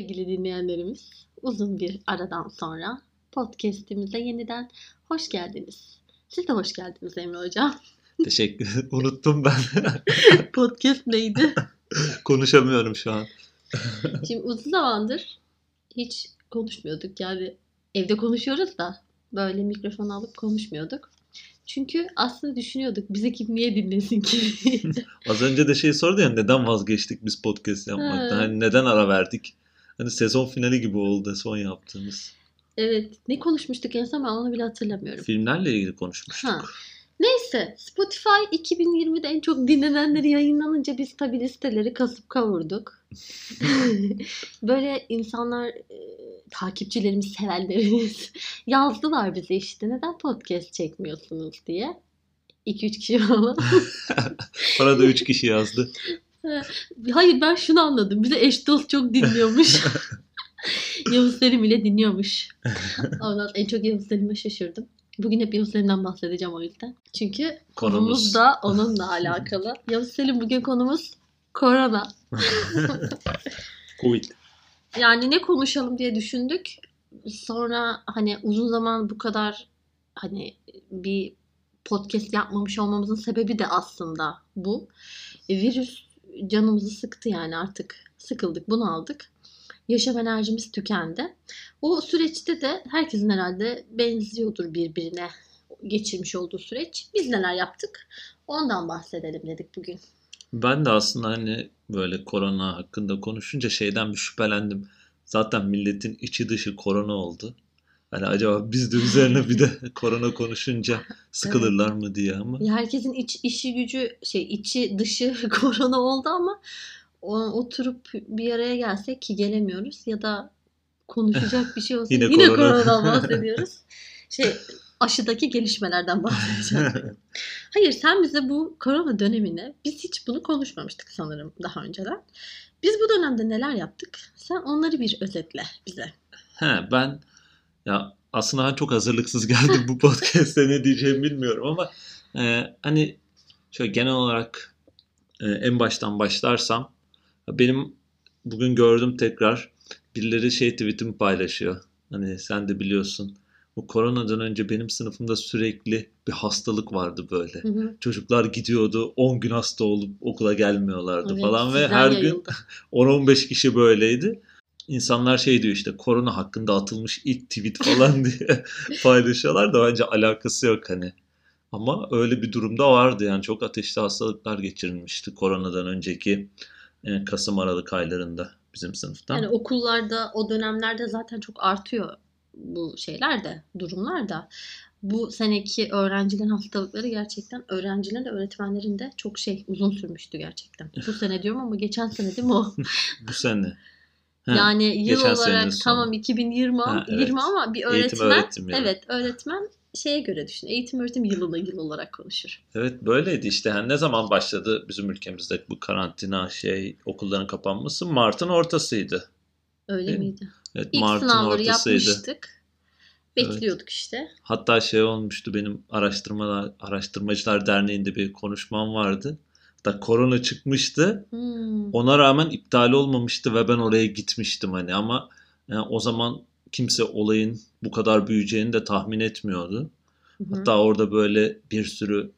Sevgili dinleyenlerimiz, uzun bir aradan sonra podcast'imize yeniden hoş geldiniz. Siz de hoş geldiniz Emre Hocam. Teşekkür Unuttum ben. Podcast neydi? Konuşamıyorum şu an. Şimdi uzun zamandır hiç konuşmuyorduk. Yani evde konuşuyoruz da böyle mikrofon alıp konuşmuyorduk. Çünkü aslında düşünüyorduk bizi kim niye dinlesin ki? Az önce de şey sordu ya neden vazgeçtik biz podcast yapmaktan? Ha. Hani neden ara verdik? Hani sezon finali gibi oldu son yaptığımız. evet. Ne konuşmuştuk en son ben onu bile hatırlamıyorum. Filmlerle ilgili konuşmuştuk. Ha. Neyse Spotify 2020'de en çok dinlenenleri yayınlanınca biz tabi listeleri kasıp kavurduk. Böyle insanlar e, takipçilerimiz, sevenlerimiz yazdılar bize işte neden podcast çekmiyorsunuz diye. 2-3 kişi falan. Bana da 3 kişi yazdı. Hayır ben şunu anladım. Bize eş dost çok dinliyormuş. Yavuz Selim ile dinliyormuş. Ondan en çok Yavuz Selim'e şaşırdım. Bugün hep Yavuz Selim'den bahsedeceğim o yüzden. Çünkü konumuz, Konumuz. da onunla alakalı. Yavuz Selim bugün konumuz korona. Covid. Yani ne konuşalım diye düşündük. Sonra hani uzun zaman bu kadar hani bir podcast yapmamış olmamızın sebebi de aslında bu. E, virüs canımızı sıktı yani artık sıkıldık, bunu aldık. Yaşam enerjimiz tükendi. O süreçte de herkesin herhalde benziyordur birbirine geçirmiş olduğu süreç. Biz neler yaptık? Ondan bahsedelim dedik bugün. Ben de aslında hani böyle korona hakkında konuşunca şeyden bir şüphelendim. Zaten milletin içi dışı korona oldu. Hani acaba biz de üzerine bir de korona konuşunca sıkılırlar mı diye ama. Ya herkesin iç, işi gücü şey içi dışı korona oldu ama o, oturup bir araya gelsek ki gelemiyoruz ya da konuşacak bir şey olsa Yine yine, korona. koronadan bahsediyoruz. Şey aşıdaki gelişmelerden bahsedeceğim. Hayır sen bize bu korona dönemine biz hiç bunu konuşmamıştık sanırım daha önceden. Biz bu dönemde neler yaptık? Sen onları bir özetle bize. He ben ya aslında ben çok hazırlıksız geldim bu podcast'te ne diyeceğimi bilmiyorum ama e, hani şöyle genel olarak e, en baştan başlarsam benim bugün gördüm tekrar birileri şey tweetimi paylaşıyor. Hani sen de biliyorsun bu koronadan önce benim sınıfımda sürekli bir hastalık vardı böyle. Hı hı. Çocuklar gidiyordu 10 gün hasta olup okula gelmiyorlardı Evet, falan ve her gün yayıldı. 10-15 kişi böyleydi. İnsanlar şey diyor işte korona hakkında atılmış ilk tweet falan diye paylaşıyorlar da bence alakası yok hani. Ama öyle bir durumda vardı yani çok ateşli hastalıklar geçirilmişti koronadan önceki e, Kasım Aralık aylarında bizim sınıftan. Yani okullarda o dönemlerde zaten çok artıyor bu şeyler de durumlar da bu seneki öğrencilerin hastalıkları gerçekten öğrencilerin de öğretmenlerin de çok şey uzun sürmüştü gerçekten. Bu sene diyorum ama geçen sene değil mi o? Bu sene. Ha, yani yıl olarak tamam 2020 Ha, 20 evet. ama bir Eğitim öğretmen öğretim yılı. evet öğretmen şeye göre düşün. Eğitim öğretim yılına yıl olarak konuşur. Evet böyleydi işte. Yani ne zaman başladı bizim ülkemizde bu karantina şey okulların kapanması? Mart'ın ortasıydı. Öyle Değil mi? miydi? Evet İlk Mart'ın sınavları ortasıydı. yapmıştık. Bekliyorduk işte. Hatta şey olmuştu benim araştırmalar araştırmacılar derneğinde bir konuşmam vardı. Hatta korona çıkmıştı. Hmm. Ona rağmen iptal olmamıştı ve ben oraya gitmiştim hani ama yani o zaman kimse olayın bu kadar büyüyeceğini de tahmin etmiyordu. Hı hı. Hatta orada böyle bir sürü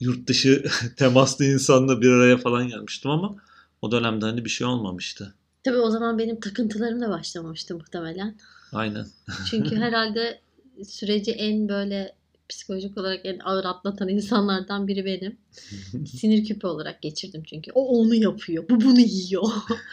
yurt dışı temaslı insanla bir araya falan gelmiştim ama o dönemde hani bir şey olmamıştı. Tabii o zaman benim takıntılarım da başlamamıştı muhtemelen. Aynen. Çünkü herhalde süreci en böyle psikolojik olarak en ağır atlatan insanlardan biri benim. Sinir küpü olarak geçirdim çünkü. O onu yapıyor, bu bunu yiyor.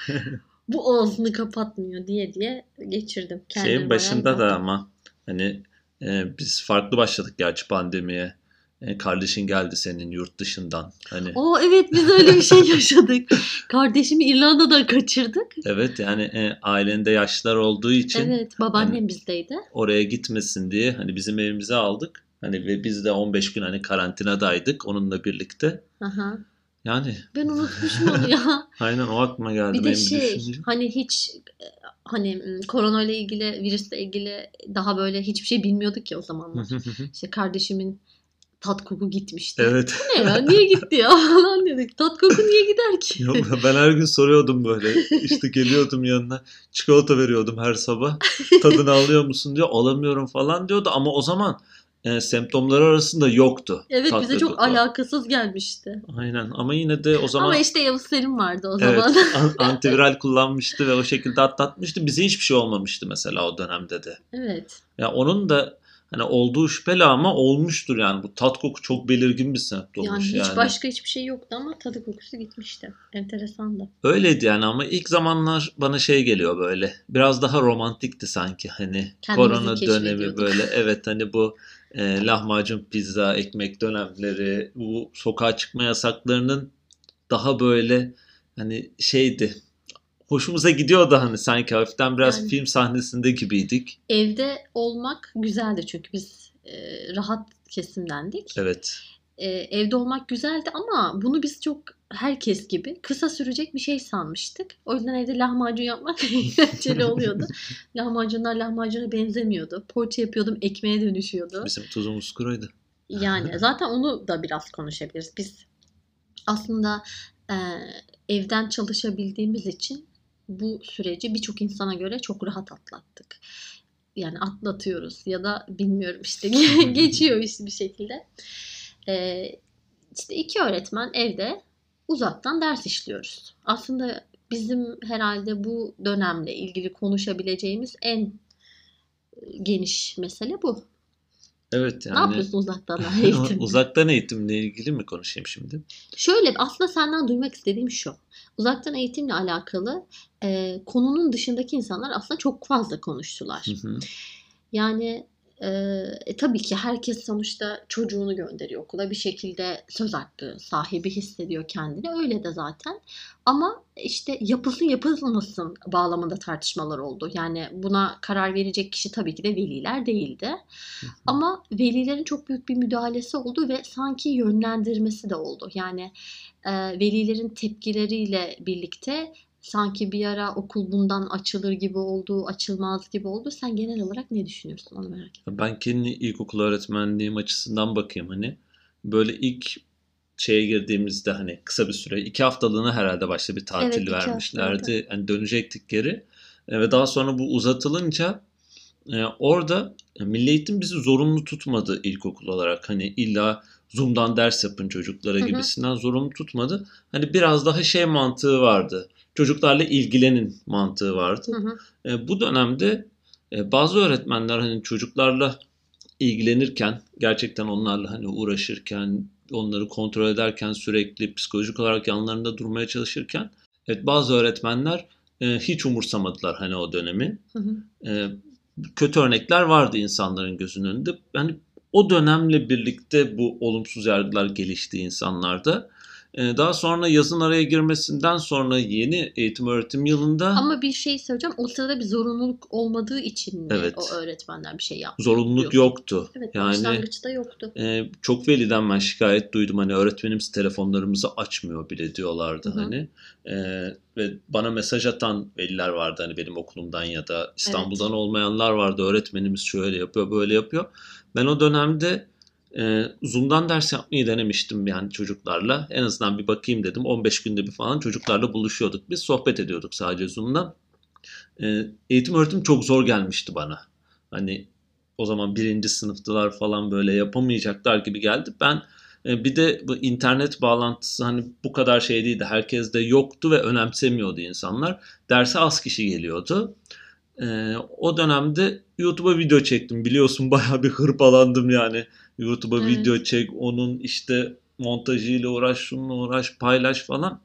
bu ağzını kapatmıyor diye diye geçirdim. Kendimi Şeyin başında bayağı da ama hani e, biz farklı başladık gerçi pandemiye. E, kardeşin geldi senin yurt dışından. Hani O evet biz öyle bir şey yaşadık. Kardeşimi İrlanda'dan kaçırdık. evet yani e, ailende yaşlılar olduğu için Evet babaannem bizdeydi. oraya gitmesin diye hani bizim evimize aldık. Hani ve biz de 15 gün hani karantinadaydık onunla birlikte. Aha. Yani Ben unutmuşum onu ya. aynen o aklıma geldi Bir de şey düşünce. hani hiç e, hani korona ile ilgili virüsle ilgili daha böyle hiçbir şey bilmiyorduk ki o zamanlar. İşte kardeşimin tat koku gitmişti. Evet. Ne ya niye gitti ya falan dedik. Tat koku niye gider ki? Yok, ben her gün soruyordum böyle. İşte geliyordum yanına. Çikolata veriyordum her sabah. Tadını alıyor musun diyor. Alamıyorum falan diyordu. Ama o zaman e, semptomları arasında yoktu. evet tat bize çok koku. alakasız gelmişti. Aynen ama yine de o zaman Ama işte Yavuz Selim vardı o evet, zaman. an- antiviral kullanmıştı ve o şekilde atlatmıştı. Bize hiçbir şey olmamıştı mesela o dönemde de. evet. Ya onun da hani olduğu şüpheli ama olmuştur yani. Bu tat koku çok belirgin bir semptommuş Yani hiç yani. başka hiçbir şey yoktu ama tadı kokusu gitmişti. Enteresan da. Öyleydi yani ama ilk zamanlar bana şey geliyor böyle. Biraz daha romantikti sanki hani Kendimizi korona dönemi böyle. Evet hani bu e, lahmacun, pizza, ekmek dönemleri, bu sokağa çıkma yasaklarının daha böyle hani şeydi. Hoşumuza gidiyordu hani sanki hafiften biraz Yani. film sahnesinde gibiydik. Evde olmak güzeldi çünkü biz e, rahat kesimdendik. Evet. E, evde olmak güzeldi ama bunu biz çok herkes gibi kısa sürecek bir şey sanmıştık. O yüzden evde lahmacun yapmak eğlenceli oluyordu. Lahmacunlar lahmacuna benzemiyordu. Poğaça yapıyordum ekmeğe dönüşüyordu. Bizim tuzumuz kuruydu. Yani zaten onu da biraz konuşabiliriz. Biz aslında e, evden çalışabildiğimiz için bu süreci birçok insana göre çok rahat atlattık. Yani atlatıyoruz ya da bilmiyorum işte geçiyor işte bir şekilde. E, işte iki öğretmen evde uzaktan ders işliyoruz. Aslında bizim herhalde bu dönemle ilgili konuşabileceğimiz en geniş mesele bu. Evet yani. Ne yapıyorsun uzaktan eğitimde? Uzaktan eğitimle ilgili mi konuşayım şimdi? Şöyle aslında senden duymak istediğim şu. Uzaktan eğitimle alakalı e, konunun dışındaki insanlar aslında çok fazla konuştular. Hı hı. Yani e, e, tabii ki herkes sonuçta çocuğunu gönderiyor okula. Bir şekilde söz hakkı sahibi hissediyor kendini. Öyle de zaten. Ama işte yapılsın yapılmasın bağlamında tartışmalar oldu. Yani buna karar verecek kişi tabii ki de veliler değildi. Ama velilerin çok büyük bir müdahalesi oldu ve sanki yönlendirmesi de oldu. Yani e, velilerin tepkileriyle birlikte sanki bir ara okul bundan açılır gibi oldu, açılmaz gibi oldu. Sen genel olarak ne düşünüyorsun onu merak ettim. Ben kendi ilkokul öğretmenliğim açısından bakayım hani. Böyle ilk şeye girdiğimizde hani kısa bir süre iki haftalığına herhalde başta bir tatil Evet, vermişlerdi. Hani dönecektik geri. E, Ve daha sonra bu uzatılınca e, orada e, Milli Eğitim bizi zorunlu tutmadı ilkokul olarak. Hani illa Zoom'dan ders yapın çocuklara Hı hı. gibisinden zorunlu tutmadı. Hani biraz daha şey mantığı vardı. Çocuklarla ilgilenin mantığı vardı. Hı hı. E, bu dönemde e, bazı öğretmenler hani çocuklarla ilgilenirken, gerçekten onlarla hani uğraşırken, onları kontrol ederken sürekli psikolojik olarak yanlarında durmaya çalışırken, evet bazı öğretmenler e, hiç umursamadılar hani o dönemi. Hı hı. E, kötü örnekler vardı insanların gözünün önünde. Yani o dönemle birlikte bu olumsuz yargılar gelişti insanlarda. E, daha sonra yazın araya girmesinden sonra yeni eğitim öğretim yılında Ama bir şey söyleyeceğim. O sırada bir zorunluluk olmadığı için mi Evet. o öğretmenler bir şey yaptı? zorunluluk diyorsun. yoktu. Evet, Yani başlangıçta yoktu. e, çok veliden ben şikayet duydum. Hani öğretmenimiz telefonlarımızı açmıyor bile diyorlardı Hı hı. hani. E, ve bana mesaj atan veliler vardı hani benim okulumdan ya da İstanbul'dan olmayanlar vardı. Öğretmenimiz şöyle yapıyor, böyle yapıyor. Ben o dönemde e, Zoom'dan ders yapmayı denemiştim yani çocuklarla. En azından bir bakayım dedim. 15 günde bir falan çocuklarla buluşuyorduk. Biz sohbet ediyorduk sadece Zoom'dan. E, eğitim öğretim çok zor gelmişti bana. Hani o zaman birinci sınıftılar falan böyle yapamayacaklar gibi geldi. Ben e, bir de bu internet bağlantısı hani bu kadar şey değildi. Herkes de yoktu ve önemsemiyordu insanlar. Derse az kişi geliyordu. E, o dönemde YouTube'a video çektim. Biliyorsun bayağı bir hırpalandım yani. YouTube'a Evet. video çek, onun işte montajıyla uğraş, şununla uğraş, paylaş falan.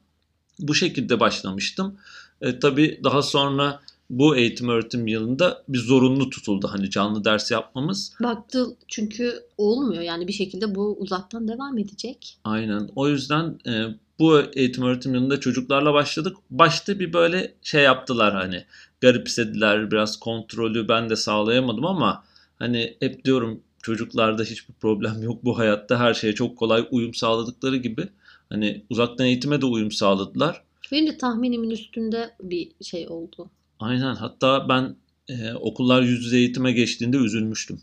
Bu şekilde başlamıştım. E, tabii daha sonra bu eğitim öğretim yılında bir zorunlu tutuldu hani canlı ders yapmamız. Baktı çünkü olmuyor. Yani bir şekilde bu uzaktan devam edecek. Aynen. O yüzden e, bu eğitim öğretim yılında çocuklarla başladık. Başta bir böyle şey yaptılar hani garipsediler biraz kontrolü ben de sağlayamadım ama hani hep diyorum çocuklarda hiçbir problem yok bu hayatta her şeye çok kolay uyum sağladıkları gibi hani uzaktan eğitime de uyum sağladılar. Benim de tahminimin üstünde bir şey oldu. Aynen hatta ben e, okullar yüz yüze eğitime geçtiğinde üzülmüştüm.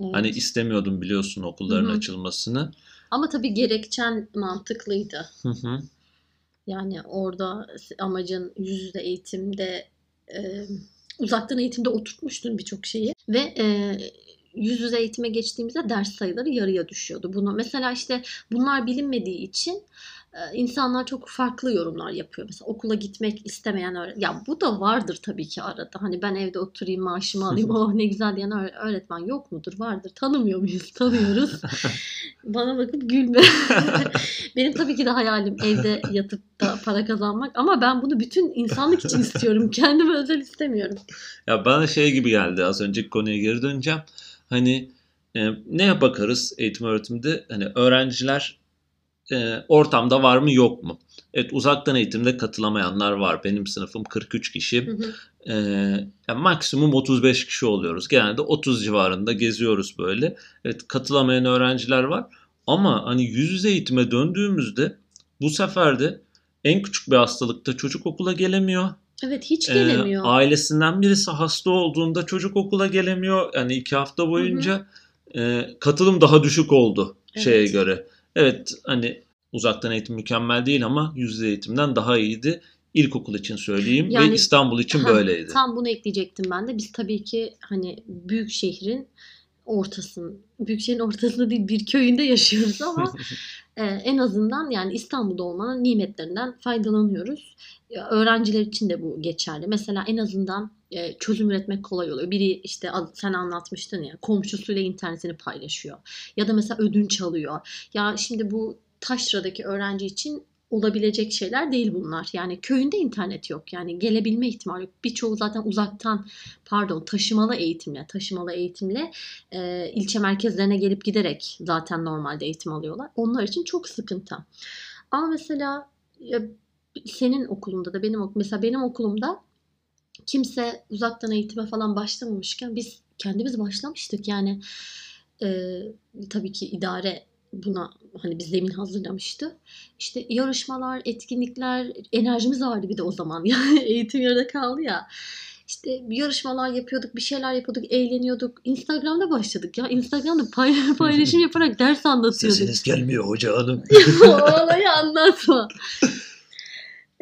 Evet. Hani istemiyordum biliyorsun okulların Hı hı. açılmasını. Ama tabii gerekçen mantıklıydı. Hı hı. Yani orada amacın yüz yüze eğitimde e, uzaktan eğitimde oturtmuştun birçok şeyi ve e, yüz yüze eğitime geçtiğimizde ders sayıları yarıya düşüyordu. Bunu mesela işte bunlar bilinmediği için e, insanlar çok farklı yorumlar yapıyor. Mesela okula gitmek istemeyen öğretmen. Ya bu da vardır tabii ki arada. Hani ben evde oturayım maaşımı alayım oh ne güzel diyen öğ- öğretmen yok mudur? Vardır. Tanımıyor muyuz? Tanıyoruz. Bana bakıp gülme. Benim tabii ki de hayalim evde yatıp da para kazanmak. Ama ben bunu bütün insanlık için istiyorum. Kendime özel istemiyorum. Ya bana şey gibi geldi az önceki konuya geri döneceğim. Hani e, neye bakarız eğitim öğretimde? Hani öğrenciler e, ortamda var mı yok mu? Evet uzaktan eğitimde katılamayanlar var. Benim sınıfım 43 kişi. Hı hı. Ee, yani maksimum 35 kişi oluyoruz. Genelde 30 civarında geziyoruz böyle. Evet katılamayan öğrenciler var. Ama hani yüz yüze eğitime döndüğümüzde bu sefer de en küçük bir hastalıkta çocuk okula gelemiyor. Evet hiç gelemiyor. ailesinden birisi hasta olduğunda çocuk okula gelemiyor. Yani iki hafta boyunca e, katılım daha düşük oldu şeye Evet. göre. Evet hani uzaktan eğitim mükemmel değil ama yüz yüze eğitimden daha iyiydi. İlkokul için söyleyeyim Yani- ve İstanbul için Ha, böyleydi. Tam bunu ekleyecektim ben de. Biz tabii ki hani büyük şehrin ortasın, büyük şehrin ortasında değil bir köyünde yaşıyoruz ama e, en azından yani İstanbul'da olmanın nimetlerinden faydalanıyoruz. Öğrenciler için de bu geçerli. Mesela en azından e, çözüm üretmek kolay oluyor. Biri işte sen anlatmıştın ya komşusuyla internetini paylaşıyor. Ya da mesela ödünç alıyor. Ya şimdi bu taşradaki öğrenci için olabilecek şeyler değil bunlar. Yani köyünde internet yok. Yani gelebilme ihtimali yok. Birçoğu zaten uzaktan pardon taşımalı eğitimle taşımalı eğitimle e, ilçe merkezlerine gelip giderek zaten normalde eğitim alıyorlar. Onlar için çok sıkıntı. Ama mesela ya, senin okulunda da benim mesela benim okulumda kimse uzaktan eğitime falan başlamamışken biz kendimiz başlamıştık. Yani e, tabii ki idare buna hani bir zemin hazırlamıştı. İşte yarışmalar, etkinlikler, enerjimiz vardı bir de o zaman. Yani eğitim yarıda kaldı ya. İşte yarışmalar yapıyorduk, bir şeyler yapıyorduk, eğleniyorduk. Instagram'da başladık ya. Instagram'da pay- paylaşım yaparak ders anlatıyorduk. gelmiyor hoca hanım. Olayı anlatma.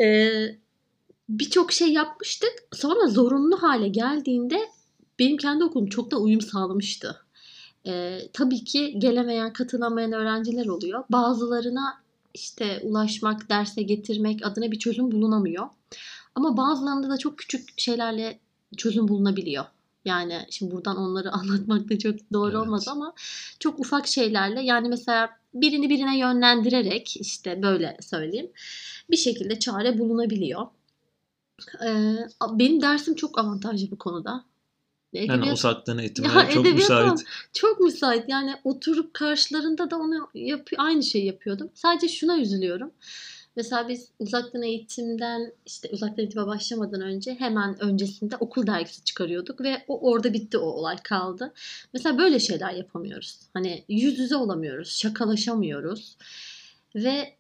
Ee, Birçok şey yapmıştık. Sonra zorunlu hale geldiğinde benim kendi okulum çok da uyum sağlamıştı. Ee, tabii ki gelemeyen, katılamayan öğrenciler oluyor. Bazılarına işte ulaşmak, derse getirmek adına bir çözüm bulunamıyor. Ama bazılarında da çok küçük şeylerle çözüm bulunabiliyor. Yani şimdi buradan onları anlatmak da çok doğru Evet. olmaz ama çok ufak şeylerle yani mesela birini birine yönlendirerek işte böyle söyleyeyim bir şekilde çare bulunabiliyor. Ee, benim dersim çok avantajlı bu konuda. Yani Edebiyat- uzaktan eğitime Ya çok müsait. çok müsait. Yani oturup karşılarında da onu yapıyor, aynı şeyi yapıyordum. Sadece şuna üzülüyorum. Mesela biz uzaktan eğitimden işte uzaktan eğitime başlamadan önce hemen öncesinde okul dergisi çıkarıyorduk ve o orada bitti o olay kaldı. Mesela böyle şeyler yapamıyoruz. Hani yüz yüze olamıyoruz, şakalaşamıyoruz ve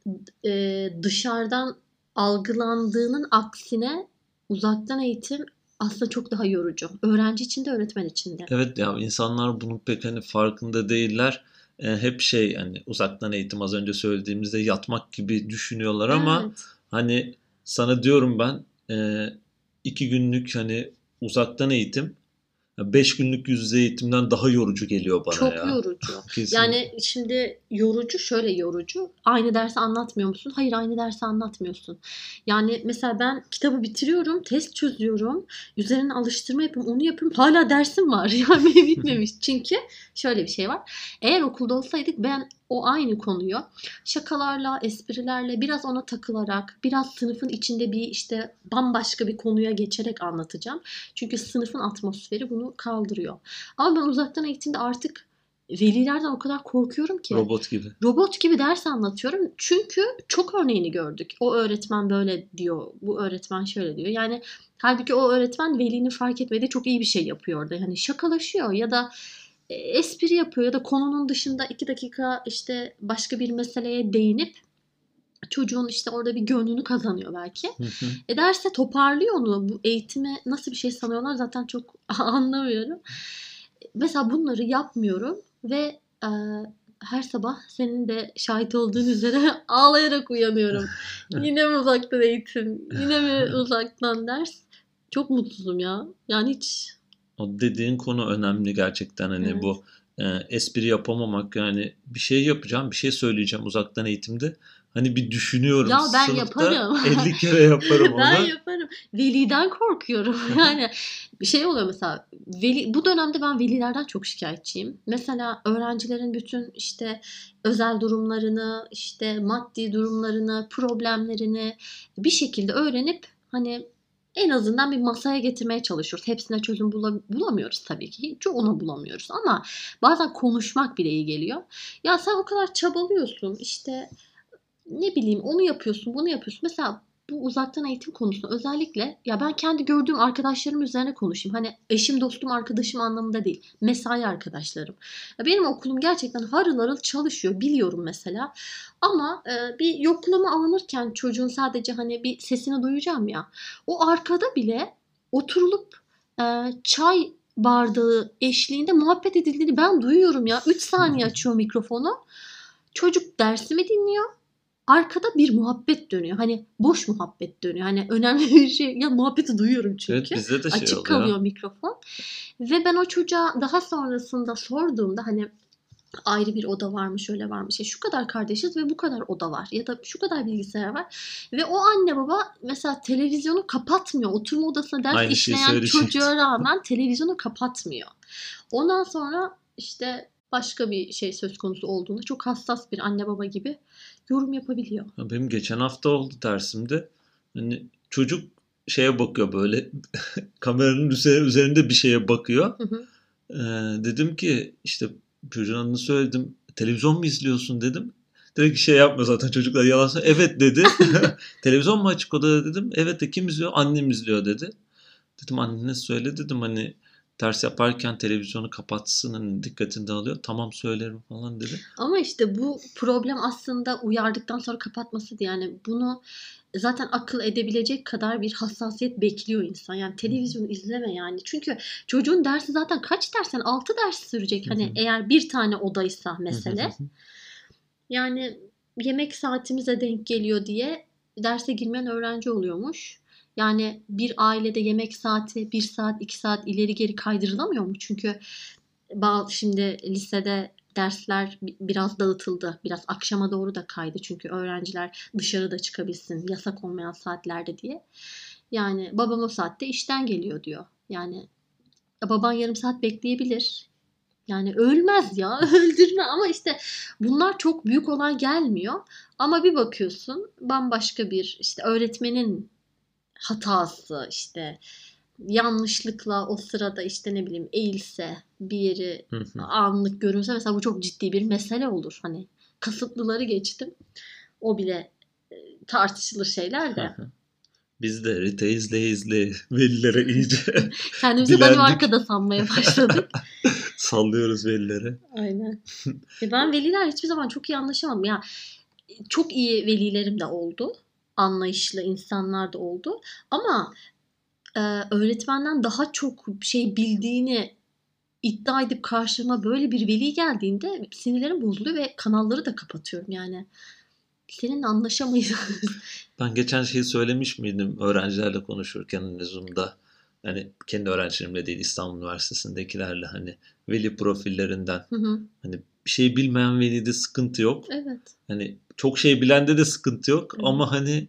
e, dışarıdan algılandığının aksine uzaktan eğitim aslında çok daha yorucu. Öğrenci için de öğretmen için de. Evet ya insanlar bunun pek hani farkında değiller. E, hep şey yani uzaktan eğitim az önce söylediğimizde yatmak gibi düşünüyorlar ama Evet. hani sana diyorum ben e, iki günlük hani uzaktan eğitim beş günlük yüz yüze eğitimden daha yorucu geliyor bana çok ya. yorucu. Kesin. Yani şimdi yorucu şöyle yorucu. Aynı dersi anlatmıyor musun? Hayır aynı dersi anlatmıyorsun. Yani mesela ben kitabı bitiriyorum, test çözüyorum, üzerine alıştırma yapıyorum, onu yapıyorum. Hala dersim var. Yani bitmemiş. Çünkü şöyle bir şey var. Eğer okulda olsaydık ben o aynı konuyu şakalarla, esprilerle, biraz ona takılarak, biraz sınıfın içinde bir işte bambaşka bir konuya geçerek anlatacağım. Çünkü sınıfın atmosferi bunu kaldırıyor. Ama ben uzaktan eğitimde artık velilerden o kadar korkuyorum ki. robot gibi. Robot gibi ders anlatıyorum. Çünkü çok örneğini gördük. O öğretmen böyle diyor, bu öğretmen şöyle diyor. Yani halbuki o öğretmen velinin fark etmediği çok iyi bir şey yapıyor orada. Yani şakalaşıyor ya da espri yapıyor ya da konunun dışında iki dakika işte başka bir meseleye değinip çocuğun işte orada bir gönlünü kazanıyor belki. Hı hı. E derse toparlıyor onu. Bu eğitimi nasıl bir şey sanıyorlar zaten çok anlamıyorum. mesela bunları yapmıyorum ve e, her sabah senin de şahit olduğun üzere ağlayarak uyanıyorum. Yine mi uzaktan eğitim? Yine mi uzaktan ders? Çok mutsuzum ya. Yani hiç O dediğin konu önemli gerçekten hani Evet. bu e, espri yapamamak yani bir şey yapacağım bir şey söyleyeceğim uzaktan eğitimde hani bir düşünüyorum Ya ben sınıfta yaparım. 50 kere yaparım onu. ben yaparım. Veliden korkuyorum. Yani bir şey oluyor mesela veli bu dönemde ben velilerden çok şikayetçiyim. Mesela öğrencilerin bütün işte özel durumlarını, işte maddi durumlarını, problemlerini bir şekilde öğrenip hani en azından bir masaya getirmeye çalışıyoruz. Hepsine çözüm bula- bulamıyoruz tabii ki. Çoğunu bulamıyoruz ama bazen konuşmak bile iyi geliyor. Ya sen o kadar çabalıyorsun işte ne bileyim onu yapıyorsun bunu yapıyorsun. Mesela bu uzaktan eğitim konusunda özellikle ya ben kendi gördüğüm arkadaşlarım üzerine konuşayım. Hani eşim dostum arkadaşım anlamında değil. Mesai arkadaşlarım. Ya benim okulum gerçekten harıl harıl çalışıyor biliyorum mesela. Ama e, bir yoklama alınırken çocuğun sadece hani bir sesini duyacağım ya. O arkada bile oturulup e, çay bardağı eşliğinde muhabbet edildiğini ben duyuyorum ya. 3 saniye açıyor mikrofonu. Çocuk dersimi dinliyor. Arkada bir muhabbet dönüyor. Hani boş muhabbet dönüyor. Hani önemli bir şey. Ya muhabbeti duyuyorum çünkü. Evet bizde de şey Açık oluyor. kalıyor mikrofon. Ve ben o çocuğa daha sonrasında sorduğumda hani ayrı bir oda varmış, öyle varmış. Ya şu kadar kardeşiz ve bu kadar oda var. Ya da şu kadar bilgisayar var. Ve o anne baba mesela televizyonu kapatmıyor. Oturma odasında ders Aynı işleyen çocuğa rağmen televizyonu kapatmıyor. Ondan sonra işte başka bir şey söz konusu olduğunda çok hassas bir anne baba gibi yorum yapabiliyor. Ya Benim geçen hafta oldu dersimde. Hani çocuk şeye bakıyor böyle kameranın üze- üzerinde bir şeye bakıyor. Hı hı. Ee, dedim ki işte çocuğun adını söyledim. Televizyon mu izliyorsun dedim. Direkt şey yapmıyor zaten çocuklar yalan söylüyor. Evet dedi. Televizyon mu açık odada dedim. Evet de kim izliyor? Annem izliyor dedi. Dedim annene söyle dedim hani ders yaparken televizyonu kapatsın dikkatini dağılıyor. Tamam söylerim falan dedi. Ama işte bu problem aslında uyardıktan sonra kapatması değil. Yani bunu zaten akıl edebilecek kadar bir hassasiyet bekliyor insan. Yani televizyon izleme yani. Çünkü çocuğun dersi zaten kaç ders? Yani 6 ders sürecek. Hani eğer bir tane odaysa mesele. Yani yemek saatimize denk geliyor diye derse girmeyen öğrenci oluyormuş. Yani bir ailede yemek saati bir saat iki saat ileri geri kaydırılamıyor mu? Çünkü şimdi lisede dersler bi- biraz dağıtıldı. Biraz akşama doğru da kaydı. Çünkü öğrenciler dışarıda çıkabilsin yasak olmayan saatlerde diye. Yani babam o saatte işten geliyor diyor. Yani "Ya baban yarım saat bekleyebilir. Yani ölmez ya öldürme ama işte bunlar çok büyük olay gelmiyor. Ama bir bakıyorsun bambaşka bir işte öğretmenin hatası işte yanlışlıkla o sırada işte ne bileyim eğilse bir yeri Hı hı. anlık görünse mesela bu çok ciddi bir mesele olur. Hani kasıtlıları geçtim. O bile e, tartışılır şeyler de. Biz de Rita izle izle velilere iyice Kendimizi Bilendik. Danimarka'da sanmaya başladık. sallıyoruz velilere. Aynen. E ben veliler hiçbir zaman çok iyi anlaşamadım. Ya çok iyi velilerim de oldu. Anlayışlı insanlar da oldu. Ama e, öğretmenden daha çok şey bildiğini iddia edip karşıma böyle bir veli geldiğinde sinirlerim bozuluyor ve kanalları da kapatıyorum yani. Seninle anlaşamayız. Ben geçen şeyi söylemiş miydim öğrencilerle konuşurken hani Zoom'da hani kendi öğrencilerimle değil İstanbul Üniversitesi'ndekilerle hani veli profillerinden Hı hı, hani bir şey bilmeyen velide sıkıntı yok. evet. Hani çok şey bilende de sıkıntı yok Evet. ama hani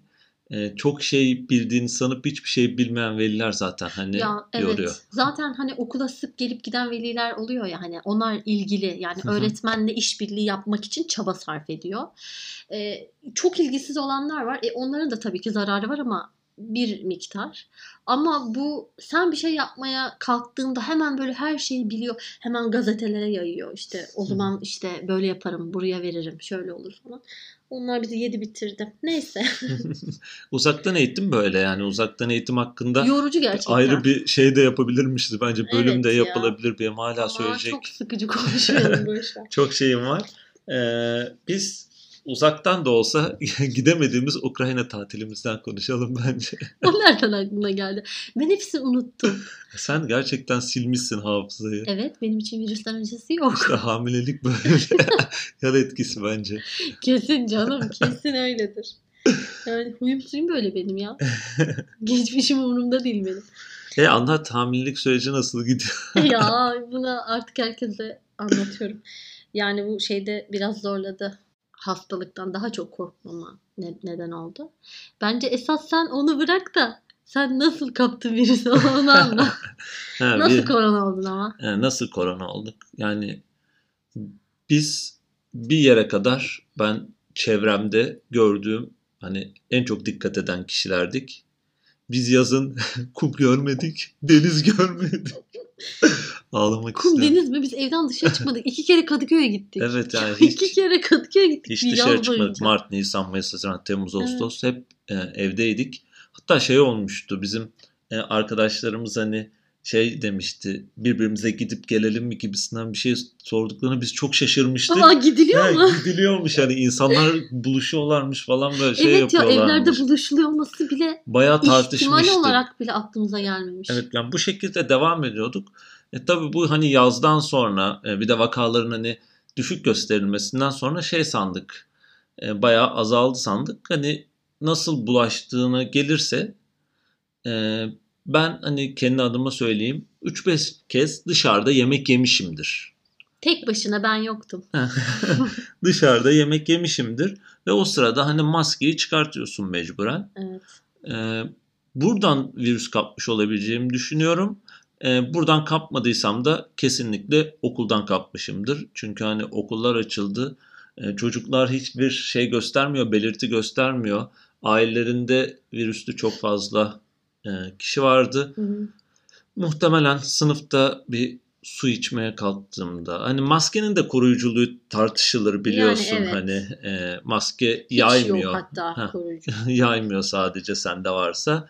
e, çok şey bildiğini sanıp hiçbir şey bilmeyen veliler zaten hani Ya evet. yoruyor. Zaten hani okula sık gelip giden veliler oluyor ya hani onlar ilgili yani öğretmenle işbirliği yapmak için çaba sarf ediyor. Ee, çok ilgisiz olanlar var. E, onların da tabii ki zararı var ama bir miktar. Ama bu sen bir şey yapmaya kalktığında hemen böyle her şeyi biliyor. Hemen gazetelere yayıyor. İşte o zaman işte böyle yaparım, buraya veririm, şöyle olur falan. Onlar bizi yedi bitirdi. Neyse. Uzaktan eğitim böyle yani uzaktan eğitim hakkında Yorucu gerçekten. ayrı bir şey de yapabilirmişiz bence bölümde Evet ya. yapılabilir benim hala Ama söyleyecek çok sıkıcı konuşuyorum boşver. çok şeyim var. Ee, biz uzaktan da olsa gidemediğimiz Ukrayna tatilimizden konuşalım bence. O nereden aklına geldi? Ben hepsini unuttum. Sen gerçekten silmişsin hafızayı. Evet benim için virüsten öncesi yok. İşte hamilelik böyle yan etkisi bence. Kesin canım kesin öyledir. Yani huyum suyum böyle benim ya. Geçmişim umurumda değil benim. E anlat hamilelik süreci nasıl gidiyor? ya bunu artık herkese anlatıyorum. Yani bu şeyde biraz zorladı. Hastalıktan daha çok korkmama ne- neden oldu. Bence esas sen onu bırak da sen nasıl kaptın virüsü onu anla. Ha, nasıl bir- korona oldun ama? e, nasıl korona olduk? Yani biz bir yere kadar ben çevremde gördüğüm hani en çok dikkat eden kişilerdik. Biz yazın kum görmedik, deniz görmedik. Ağlamak Kum istiyorum. deniz mi? Biz evden dışarı çıkmadık. İki kere Kadıköy'e gittik. Evet yani İki hiç kere Kadıköy'e gittik. hiç bir dışarı yaz çıkmadık. boyunca. Mart, Nisan, Mayıs, Haziran, Temmuz, Ağustos hep e, evdeydik. Hatta şey olmuştu bizim e, arkadaşlarımız hani şey demişti birbirimize gidip gelelim mi gibisinden bir şey sorduklarını biz çok şaşırmıştık. Aa gidiliyor Ha, mu? gidiliyormuş hani insanlar buluşuyorlarmış falan böyle şey evet ya yapıyorlarmış. evlerde buluşuluyor olması bile Bayağı ihtimal tartışmıştık. olarak bile aklımıza gelmemiş. Evet yani bu şekilde devam ediyorduk. E tabii bu hani yazdan sonra e, bir de vakaların hani düşük gösterilmesinden sonra şey sandık. E, bayağı azaldı sandık. Hani nasıl bulaştığına gelirse e, ben hani kendi adıma söyleyeyim 3-5 kez dışarıda yemek yemişimdir. Tek başına ben yoktum. dışarıda yemek yemişimdir ve o sırada hani maskeyi çıkartıyorsun mecburen. Evet. Ee, buradan virüs kapmış olabileceğimi düşünüyorum. Ee, buradan kapmadıysam da kesinlikle okuldan kapmışımdır. Çünkü hani okullar açıldı. Ee, çocuklar hiçbir şey göstermiyor, belirti göstermiyor. Ailelerinde virüslü çok fazla kişi vardı. Hı hı. Muhtemelen sınıfta bir su içmeye kalktığımda hani maskenin de koruyuculuğu tartışılır biliyorsun evet. hani e, maske Hiç yaymıyor yok hatta koruyucu. yaymıyor sadece sende varsa.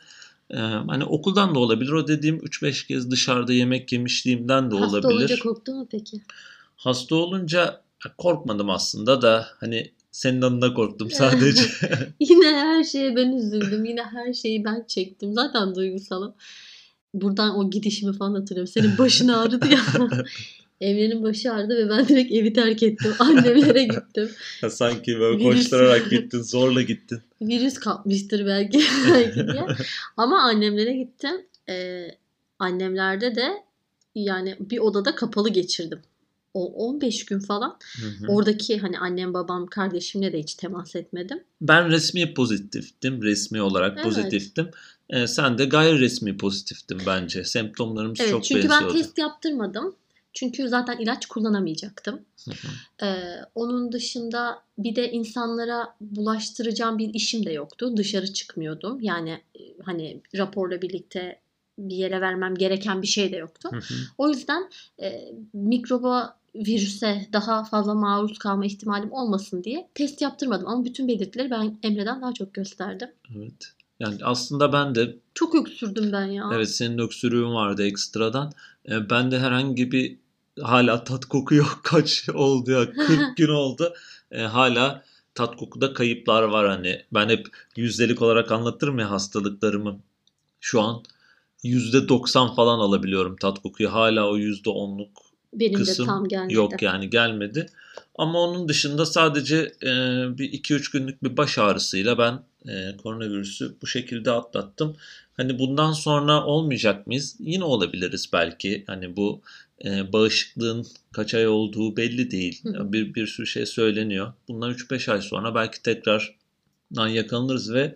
Ee, hani okuldan da olabilir. O dediğim 3-5 kez dışarıda yemek yemişliğimden de Hasta olabilir. olunca korktun mu peki? Hasta olunca korkmadım aslında da hani senin adına korktum sadece. Yine her şeye ben üzüldüm. Yine her şeyi ben çektim. Zaten duygusalım. Buradan o gidişimi falan hatırlıyorum. Senin başın ağrıdı ya. Emre'nin başı ağrıdı ve ben direkt evi terk ettim. Annemlere gittim. Sanki böyle Virüs. koşturarak gittin, zorla gittin. Virüs kapmıştır belki, belki diye. Ama annemlere gittim. Ee, annemlerde de yani bir odada kapalı geçirdim. O 15 gün falan. Hı hı. Oradaki hani annem, babam, kardeşimle de hiç temas etmedim. Ben resmi pozitiftim. Resmi olarak Evet. pozitiftim. Ee, sen de gayri resmi pozitiftin bence. Semptomlarımız Evet çok çünkü ben benziyordu. test yaptırmadım. Çünkü zaten ilaç kullanamayacaktım. Hı hı. Ee, onun dışında bir de insanlara bulaştıracağım bir işim de yoktu. Dışarı çıkmıyordum. Yani e, hani raporla birlikte bir yere vermem gereken bir şey de yoktu. Hı hı. O yüzden e, mikroba virüse daha fazla maruz kalma ihtimalim olmasın diye test yaptırmadım. Ama bütün belirtileri ben Emre'den daha çok gösterdim. evet. Yani aslında ben de Çok öksürdüm ben ya. Evet senin öksürüğün vardı ekstradan. Ee, ben de herhangi bir hala tat koku yok. Kaç oldu ya? 40 gün oldu. Ee, hala tat kokuda kayıplar var hani. Ben hep yüzdelik olarak anlatırım ya hastalıklarımı. Şu an %90 falan alabiliyorum tat kokuyu. Hala o %10'luk Benim kısım de tam gelmedi. yok yani gelmedi. Ama onun dışında sadece e, bir 2-3 günlük bir baş ağrısıyla ben e, koronavirüsü bu şekilde atlattım. Hani bundan sonra olmayacak mıyız? Yine olabiliriz belki. Hani bu e, bağışıklığın kaç ay olduğu belli değil. Hı. Bir, bir sürü şey söyleniyor. Bundan 3-5 ay sonra belki tekrardan yakalanırız ve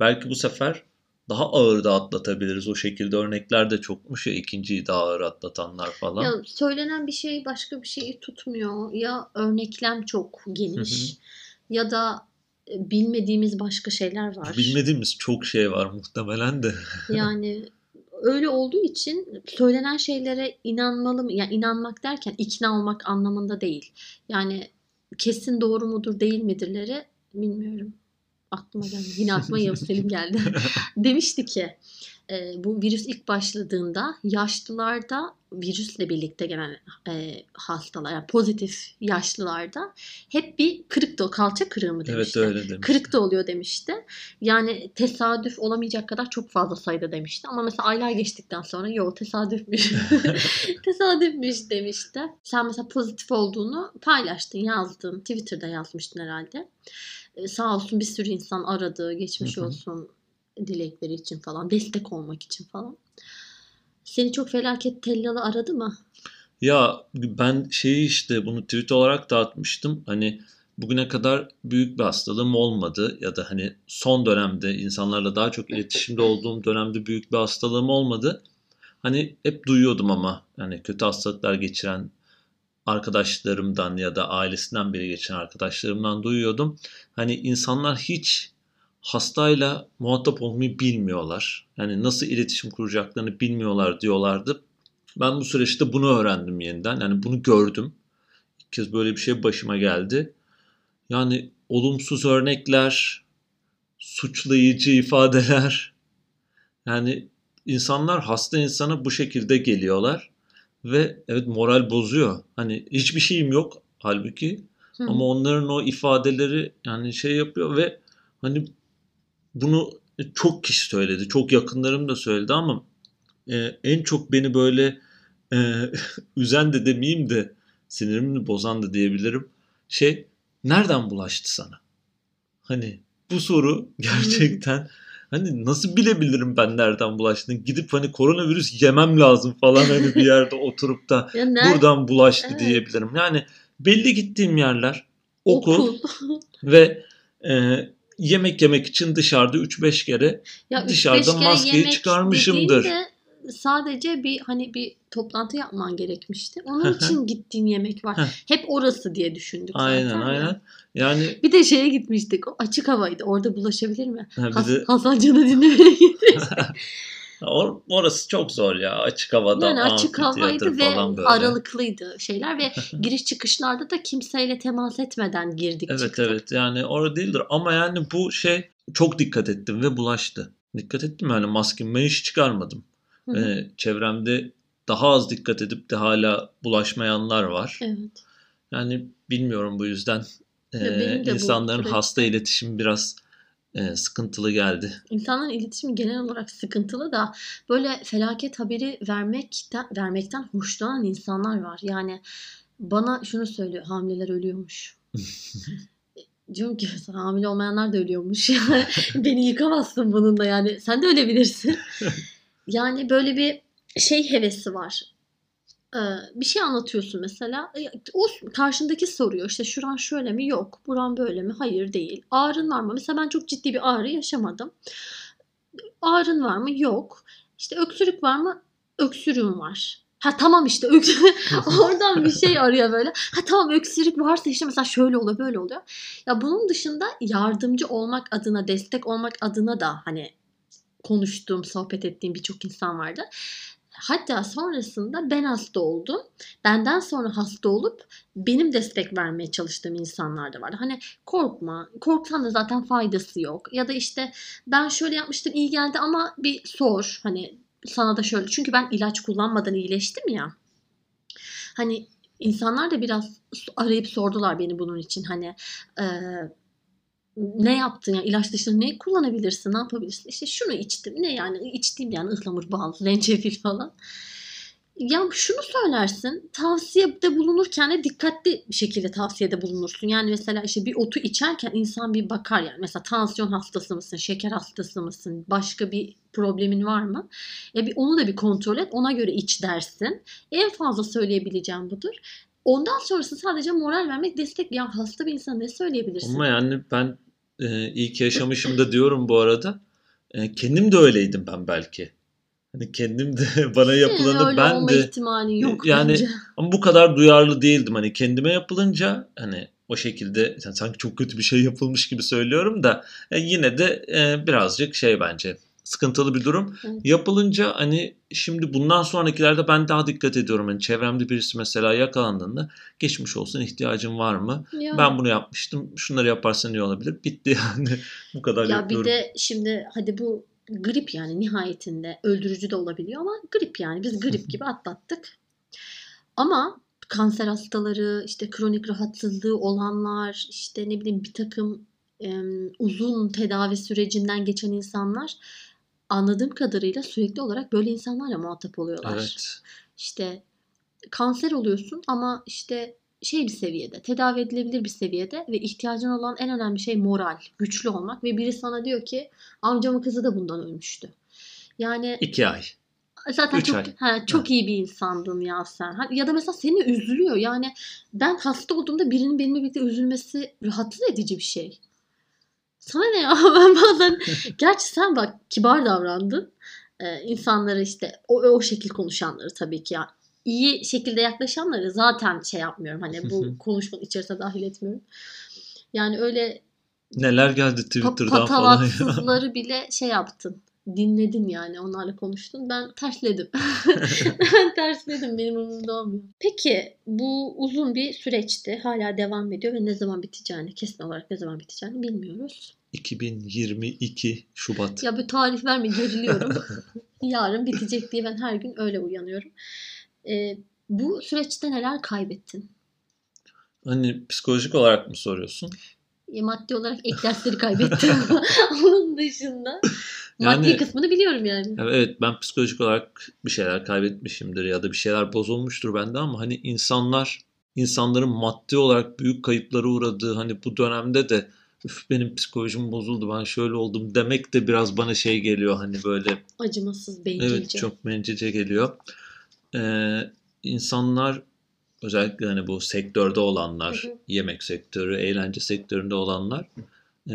belki bu sefer daha ağır da atlatabiliriz. O şekilde örnekler de çokmuş ya ikinciyi daha ağır atlatanlar falan. Ya söylenen bir şey başka bir şeyi tutmuyor. Ya örneklem çok geniş ya da e, bilmediğimiz başka şeyler var. Bilmediğimiz çok şey var muhtemelen de. Yani öyle olduğu için söylenen şeylere inanmalı mı? Yani inanmak derken ikna olmak anlamında değil. Yani kesin doğru mudur değil midirleri bilmiyorum. Aklıma geldi. Yine aklıma Yavuz Selim geldi. Demişti ki e, bu virüs ilk başladığında yaşlılarda virüsle birlikte gelen e, hastalar yani pozitif yaşlılarda hep bir kırık da kalça kırığı mı demişti. Evet öyle demiş. Kırık da oluyor demişti. Yani tesadüf olamayacak kadar çok fazla sayıda demişti. Ama mesela aylar geçtikten sonra yok tesadüfmüş. tesadüfmüş demişti. Sen mesela pozitif olduğunu paylaştın, yazdın. Twitter'da yazmıştın herhalde. Ee, sağ olsun bir sürü insan aradı, geçmiş Hı hı. olsun dilekleri için falan, destek olmak için falan. Seni çok felaket tellalı aradı mı? Ya ben şeyi işte bunu tweet olarak da atmıştım. Hani bugüne kadar büyük bir hastalığım olmadı ya da hani son dönemde insanlarla daha çok iletişimde olduğum dönemde büyük bir hastalığım olmadı. Hani hep duyuyordum ama yani kötü hastalıklar geçiren arkadaşlarımdan ya da ailesinden biri geçen arkadaşlarımdan duyuyordum. Hani insanlar hiç hastayla muhatap olmayı bilmiyorlar. Yani nasıl iletişim kuracaklarını bilmiyorlar diyorlardı. Ben bu süreçte bunu öğrendim yeniden. Yani bunu gördüm. İlk kez böyle bir şey başıma geldi. Yani olumsuz örnekler, suçlayıcı ifadeler. Yani insanlar hasta insana bu şekilde geliyorlar ve evet moral bozuyor. Hani hiçbir şeyim yok halbuki Hı. ama onların o ifadeleri yani şey yapıyor ve hani bunu çok kişi söyledi. Çok yakınlarım da söyledi ama e, en çok beni böyle e, üzen de demeyeyim de sinirimi bozan da diyebilirim. Şey nereden bulaştı sana? Hani bu soru gerçekten hani nasıl bilebilirim ben nereden bulaştığını? Gidip hani koronavirüs yemem lazım falan hani bir yerde oturup da buradan bulaştı Evet. diyebilirim. Yani belli gittiğim yerler okul, okul. ve e, yemek yemek için dışarıda 3-5 kere Ya Dışarıda kere maskeyi çıkarmışımdır. dediğinde sadece bir hani bir toplantı yapman gerekmişti. Onun için gittiğin yemek var. Hep orası diye düşündük aynen zaten. ya. aynen. Yani Bir de şeye gitmiştik. O açık havaydı. Orada bulaşabilir mi? ha, Has- de Hasan Can'ı dinlemeye gitmiştik. or- orası çok zor ya. Açık havada Yani açık havaydı ve böyle. aralıklıydı şeyler ve giriş çıkışlarda da kimseyle temas etmeden girdik Evet çıktık. evet yani orada değildir ama yani bu şey çok dikkat ettim ve bulaştı. Dikkat ettim yani maskemi ben hiç çıkarmadım. Hı hı. Ee, çevremde daha az dikkat edip de hala bulaşmayanlar var. Evet. Yani bilmiyorum bu yüzden e, bu insanların süreçte- hasta iletişimi biraz e, sıkıntılı geldi. İnsanların iletişimi genel olarak sıkıntılı da böyle felaket haberi vermekten vermekten hoşlanan insanlar var. Yani bana şunu söylüyor hamileler ölüyormuş. Diyorum ki hamile olmayanlar da ölüyormuş. Beni yıkamazsın bununla yani. Sen de ölebilirsin. Yani böyle bir şey hevesi var. Ee, bir şey anlatıyorsun mesela. E, O karşındaki soruyor işte şuran şöyle mi? Yok. Buran böyle mi? Hayır değil. Ağrın var mı? Mesela ben çok ciddi bir ağrı yaşamadım. Ağrın var mı? Yok. İşte öksürük var mı? Öksürüğüm var. Ha tamam işte. Oradan bir şey arıyor böyle. Ha tamam öksürük varsa işte mesela şöyle oluyor böyle oluyor. Ya bunun dışında yardımcı olmak adına, destek olmak adına da hani konuştuğum, sohbet ettiğim birçok insan vardı. Hatta sonrasında ben hasta oldum. Benden sonra hasta olup benim destek vermeye çalıştığım insanlar da vardı. Hani korkma, korksan da zaten faydası yok. Ya da işte ben şöyle yapmıştım iyi geldi ama bir sor. Hani sana da şöyle. Çünkü ben ilaç kullanmadan iyileştim ya. Hani insanlar da biraz arayıp sordular beni bunun için. Hani eee ne yaptın ya ilaç dışında ne kullanabilirsin ne yapabilirsin? İşte şunu içtim ne yani içtiğim yani ıhlamur bal zencefil falan. Ya şunu söylersin tavsiyede bulunurken de dikkatli bir şekilde tavsiyede bulunursun. Yani mesela işte bir otu içerken insan bir bakar yani. Mesela tansiyon hastası mısın şeker hastası mısın başka bir problemin var mı? E bir onu da bir kontrol et ona göre iç dersin. En fazla söyleyebileceğim budur. Ondan sonrası sadece moral vermek, destek. Ya hasta bir insana ne söyleyebilirsin? Ama yani ben e, ilk yaşamışım da diyorum bu arada. E, kendim de öyleydim ben belki. Hani kendim de bana Senin yapılanı öyle ben olma de ihtimali yok yani bence. ama bu kadar duyarlı değildim. Hani kendime yapılınca hani o şekilde yani sanki çok kötü bir şey yapılmış gibi söylüyorum da e, yine de e, birazcık şey bence sıkıntılı bir durum. Evet. Yapılınca hani şimdi bundan sonrakilerde ben daha dikkat ediyorum. Hani çevremde birisi mesela yakalandığında geçmiş olsun ihtiyacın var mı? Ya, Ben bunu yapmıştım. Şunları yaparsan iyi olabilir. Bitti yani. Bu kadar ya bir yapıyorum. de şimdi hadi bu grip yani nihayetinde öldürücü de olabiliyor ama grip yani biz grip gibi atlattık. Ama kanser hastaları, işte kronik rahatsızlığı olanlar, işte ne bileyim bir takım e, uzun tedavi sürecinden geçen insanlar anladığım kadarıyla sürekli olarak böyle insanlarla muhatap oluyorlar. Evet. İşte kanser oluyorsun ama işte şey bir seviyede, tedavi edilebilir bir seviyede ve ihtiyacın olan en önemli şey moral, güçlü olmak ve biri sana diyor ki amcamın kızı da bundan ölmüştü. Yani İki ay. zaten üç çok ay. ha, çok iyi bir insandın ya sen. Ya da mesela seni üzülüyor. Yani ben hasta olduğumda birinin benimle birlikte üzülmesi rahatsız edici bir şey. Sana ne ya? Ben bazen gerçi sen bak kibar davrandın. Ee, insanları işte o, o şekil konuşanları tabii ki ya iyi şekilde yaklaşanları zaten şey yapmıyorum. Hani bu konuşmanın içerisine dahil etmiyorum. Yani öyle Neler geldi pa- Twitter'dan falan ya. bile şey yaptın. Dinledin yani onlarla konuştun. Ben tersledim. ben tersledim. Benim umurumda olmuyor. Peki bu uzun bir süreçti. Hala devam ediyor ve ne zaman biteceğini kesin olarak ne zaman biteceğini bilmiyoruz. 2022 Şubat. Ya bir tarih verme geriliyorum. Yarın bitecek diye ben her gün öyle uyanıyorum. Ee, bu süreçte neler kaybettin? Hani psikolojik olarak mı soruyorsun? E, maddi olarak ek dersleri kaybettim. Onun dışında maddi Yani- kısmını biliyorum yani. Ya Evet ben psikolojik olarak bir şeyler kaybetmişimdir ya da bir şeyler bozulmuştur bende ama hani insanlar insanların maddi olarak büyük kayıplara uğradığı hani bu dönemde de Üf, benim psikolojim bozuldu ben şöyle oldum demek de biraz bana şey geliyor hani böyle Acımasız, bencilce. evet çok bencilce geliyor. Ee, insanlar özellikle hani bu sektörde olanlar, Hı hı. yemek sektörü, eğlence sektöründe olanlar e,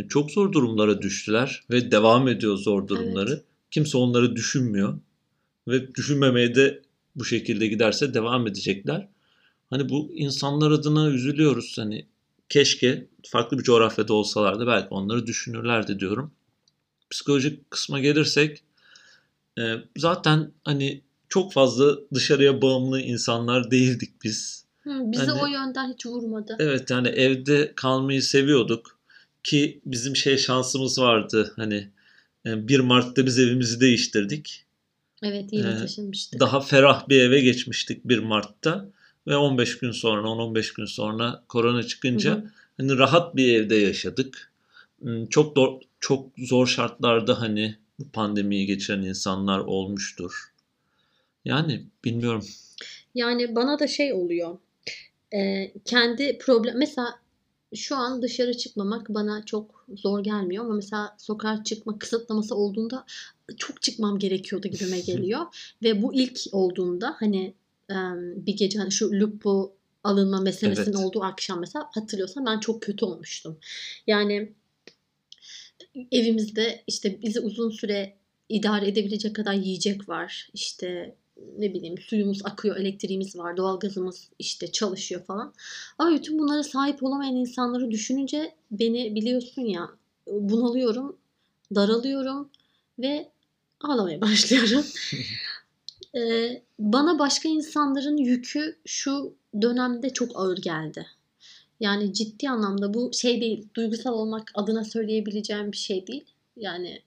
çok zor durumlara düştüler ve devam ediyor zor durumları. Kimse onları düşünmüyor ve düşünmemeye de bu şekilde giderse devam edecekler. Hani bu insanlar adına üzülüyoruz. Hani keşke farklı bir coğrafyada olsalardı belki onları düşünürlerdi diyorum. Psikolojik kısma gelirsek e, zaten hani çok fazla dışarıya bağımlı insanlar değildik biz. Hı, bizi Hani- o yönden hiç vurmadı. Evet yani evde kalmayı seviyorduk ki bizim şey şansımız vardı hani e, 1 Mart'ta biz evimizi değiştirdik. Evet yeni Ee, taşınmıştık. Daha ferah bir eve geçmiştik 1 Mart'ta ve 15 gün sonra 10-15 gün sonra korona çıkınca Hı hı. hani rahat bir evde yaşadık. Çok do- çok zor şartlarda hani pandemiyi geçiren insanlar olmuştur. Yani bilmiyorum. Yani bana da şey oluyor. Ee, kendi problem mesela şu an dışarı çıkmamak bana çok zor gelmiyor ama mesela sokağa çıkma kısıtlaması olduğunda çok çıkmam gerekiyordu gibime geliyor ve bu ilk olduğunda hani bir gece hani şu lupu alınma meselesinin Evet. olduğu akşam mesela hatırlıyorsan ben çok kötü olmuştum. Yani evimizde işte bizi uzun süre idare edebilecek kadar yiyecek var. İşte ne bileyim suyumuz akıyor, elektriğimiz var, doğalgazımız işte çalışıyor falan. Ama bütün bunlara sahip olamayan insanları düşününce beni biliyorsun ya bunalıyorum, daralıyorum ve ağlamaya başlıyorum. Ee, bana başka insanların yükü şu dönemde çok ağır geldi. Yani ciddi anlamda bu şey değil, duygusal olmak adına söyleyebileceğim bir şey değil. Yani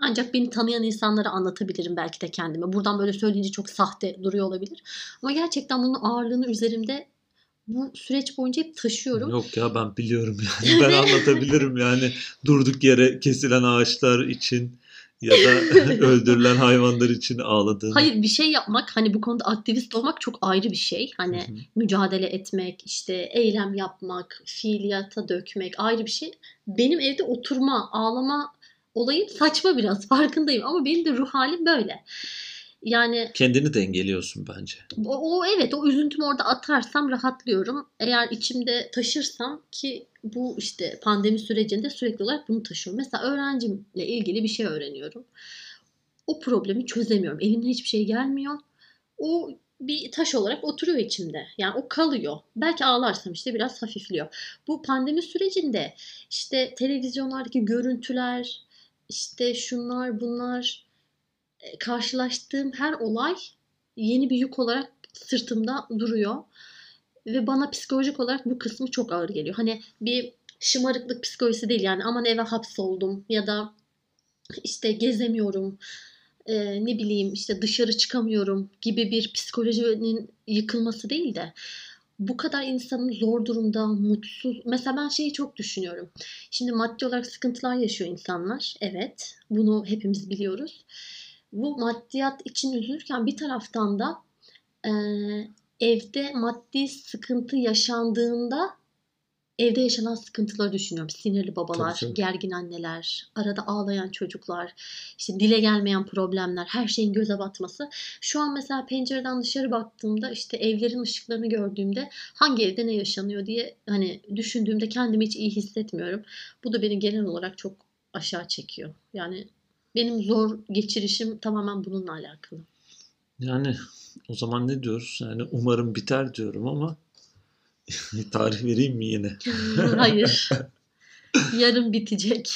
ancak beni tanıyan insanlara anlatabilirim belki de kendime. Buradan böyle söyleyince çok sahte duruyor olabilir. Ama gerçekten bunun ağırlığını üzerimde bu süreç boyunca hep taşıyorum. Yok ya ben biliyorum yani. Ben anlatabilirim yani durduk yere kesilen ağaçlar için ya da öldürülen hayvanlar için ağladığım. Hayır bir şey yapmak hani bu konuda aktivist olmak çok ayrı bir şey. Hani mücadele etmek, işte eylem yapmak, fiiliyata dökmek ayrı bir şey. Benim evde oturma, ağlama olayım saçma biraz farkındayım ama benim de ruh halim böyle. Yani Kendini dengeliyorsun bence. o, o evet o üzüntümü orada atarsam rahatlıyorum. Eğer içimde taşırsam ki bu işte pandemi sürecinde sürekli olarak bunu taşıyorum. Mesela öğrencimle ilgili bir şey öğreniyorum. O problemi çözemiyorum. Elimden hiçbir şey gelmiyor. O bir taş olarak oturuyor içimde. Yani o kalıyor. Belki ağlarsam işte biraz hafifliyor. Bu pandemi sürecinde işte televizyonlardaki görüntüler, işte şunlar bunlar e, karşılaştığım her olay yeni bir yük olarak sırtımda duruyor. Ve bana psikolojik olarak bu kısmı çok ağır geliyor. Hani bir şımarıklık psikolojisi değil yani aman eve hapsoldum ya da işte gezemiyorum, e, ne bileyim işte dışarı çıkamıyorum gibi bir psikolojinin yıkılması değil de bu kadar insanın zor durumda, mutsuz. Mesela ben şeyi çok düşünüyorum. Şimdi maddi olarak sıkıntılar yaşıyor insanlar. Evet, bunu hepimiz biliyoruz. Bu maddiyat için üzülürken bir taraftan da e, evde maddi sıkıntı yaşandığında evde yaşanan sıkıntıları düşünüyorum. Sinirli babalar, Tabii, tabii. gergin anneler, arada ağlayan çocuklar, işte dile gelmeyen problemler, her şeyin göze batması. Şu an mesela pencereden dışarı baktığımda işte evlerin ışıklarını gördüğümde hangi evde ne yaşanıyor diye hani düşündüğümde kendimi hiç iyi hissetmiyorum. Bu da beni genel olarak çok aşağı çekiyor. Yani benim zor geçirişim tamamen bununla alakalı. Yani o zaman ne diyoruz? Yani umarım biter diyorum ama tarih vereyim mi yine? Hayır. Yarın bitecek.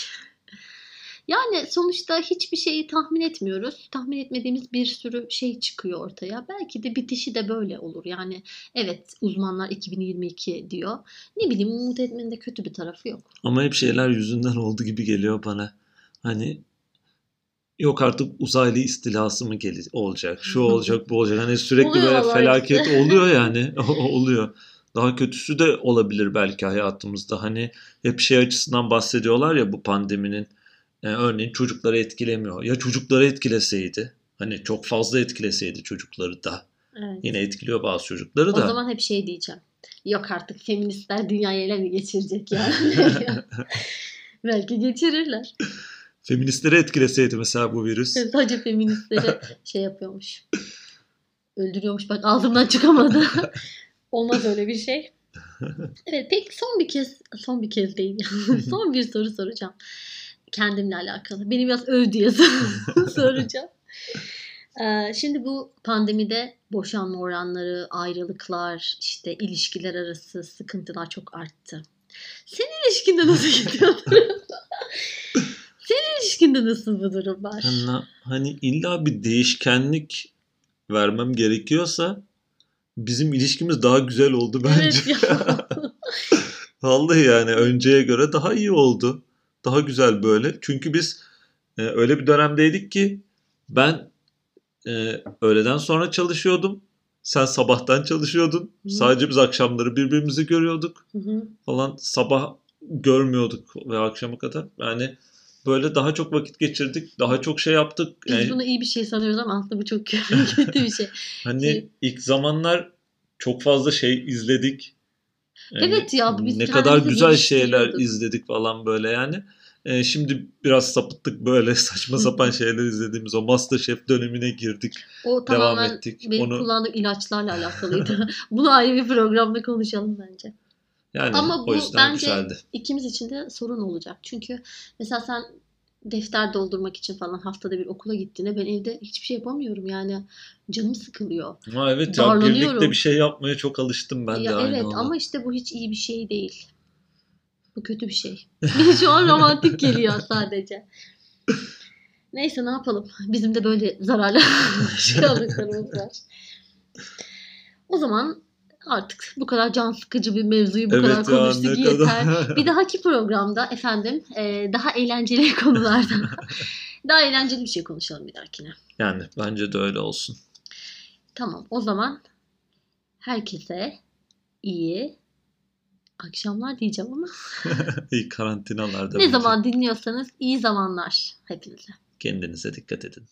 Yani sonuçta hiçbir şeyi tahmin etmiyoruz. Tahmin etmediğimiz bir sürü şey çıkıyor ortaya. Belki de bitişi de böyle olur. Yani evet uzmanlar 2022 diyor. Ne bileyim umut etmenin de kötü bir tarafı yok. Ama hep şeyler yüzünden oldu gibi geliyor bana. Hani yok artık uzaylı istilası mı gele- olacak? Şu olacak, bu olacak. Hani sürekli Oluyor böyle felaket işte. oluyor yani. oluyor. Daha kötüsü de olabilir belki hayatımızda. Hani hep şey açısından bahsediyorlar ya bu pandeminin. e, örneğin çocukları etkilemiyor. Ya çocukları etkileseydi. Hani çok fazla etkileseydi çocukları da. Evet. Yine etkiliyor bazı çocukları O da. zaman hep şey diyeceğim. Yok artık feministler dünyayı ele mi geçirecek yani? Belki geçirirler. Feministleri etkileseydi mesela bu virüs. Sadece feministleri şey yapıyormuş. Öldürüyormuş. Bak ağzımdan çıkamadı. Olmaz öyle bir şey. Evet peki son bir kez son bir kez değil. son bir soru soracağım. Kendimle alakalı. Beni biraz öv diye soracağım. Ee, şimdi bu pandemide boşanma oranları, ayrılıklar, işte ilişkiler arası sıkıntılar çok arttı. Senin ilişkinde nasıl gidiyor? Senin ilişkinde nasıl bu durumlar? Hani, hani illa bir değişkenlik vermem gerekiyorsa bizim ilişkimiz daha güzel oldu bence. Evet ya. Vallahi yani önceye göre daha iyi oldu. Daha güzel böyle. Çünkü biz e, öyle bir dönemdeydik ki ben e, öğleden sonra çalışıyordum. Sen sabahtan çalışıyordun. Hı. Sadece biz akşamları birbirimizi görüyorduk Hı hı. falan. Sabah görmüyorduk ve akşama kadar. Yani böyle daha çok vakit geçirdik. Daha çok şey yaptık. Biz Yani bunu iyi bir şey sanıyoruz ama aslında bu çok kötü bir şey. Hani Evet. ilk zamanlar çok fazla şey izledik. Ee, Evet ya, biz ne kadar güzel şeyler izledik falan böyle yani. Ee, şimdi biraz sapıttık böyle saçma sapan şeyler izlediğimiz o MasterChef dönemine girdik. O Devam ettik. benim Onu kullandığım ilaçlarla alakalıydı. Bunu ayrı bir programda konuşalım bence. Yani Ama o bu yüzden bence güzeldi. ikimiz için de sorun olacak. Çünkü mesela sen defter doldurmak için falan haftada bir okula gittiğinde ben evde hiçbir şey yapamıyorum yani canım sıkılıyor. Ha evet ya birlikte bir şey yapmaya çok alıştım ben de ya aynı evet ona. ama işte bu hiç iyi bir şey değil. Bu kötü bir şey. Şu an romantik geliyor sadece. Neyse ne yapalım. Bizim de böyle zararlı alışkanlıklarımız var. O zaman artık bu kadar can sıkıcı bir mevzuyu bu kadar Evet ya konuştuk ne yeter. kadar. Bir dahaki programda efendim e, daha eğlenceli konularda daha eğlenceli bir şey konuşalım bir dahakine. yani bence de öyle olsun. Tamam o zaman herkese iyi akşamlar diyeceğim ama İyi karantinalarda. ne bence. zaman dinliyorsanız iyi zamanlar hepinize. Kendinize dikkat edin.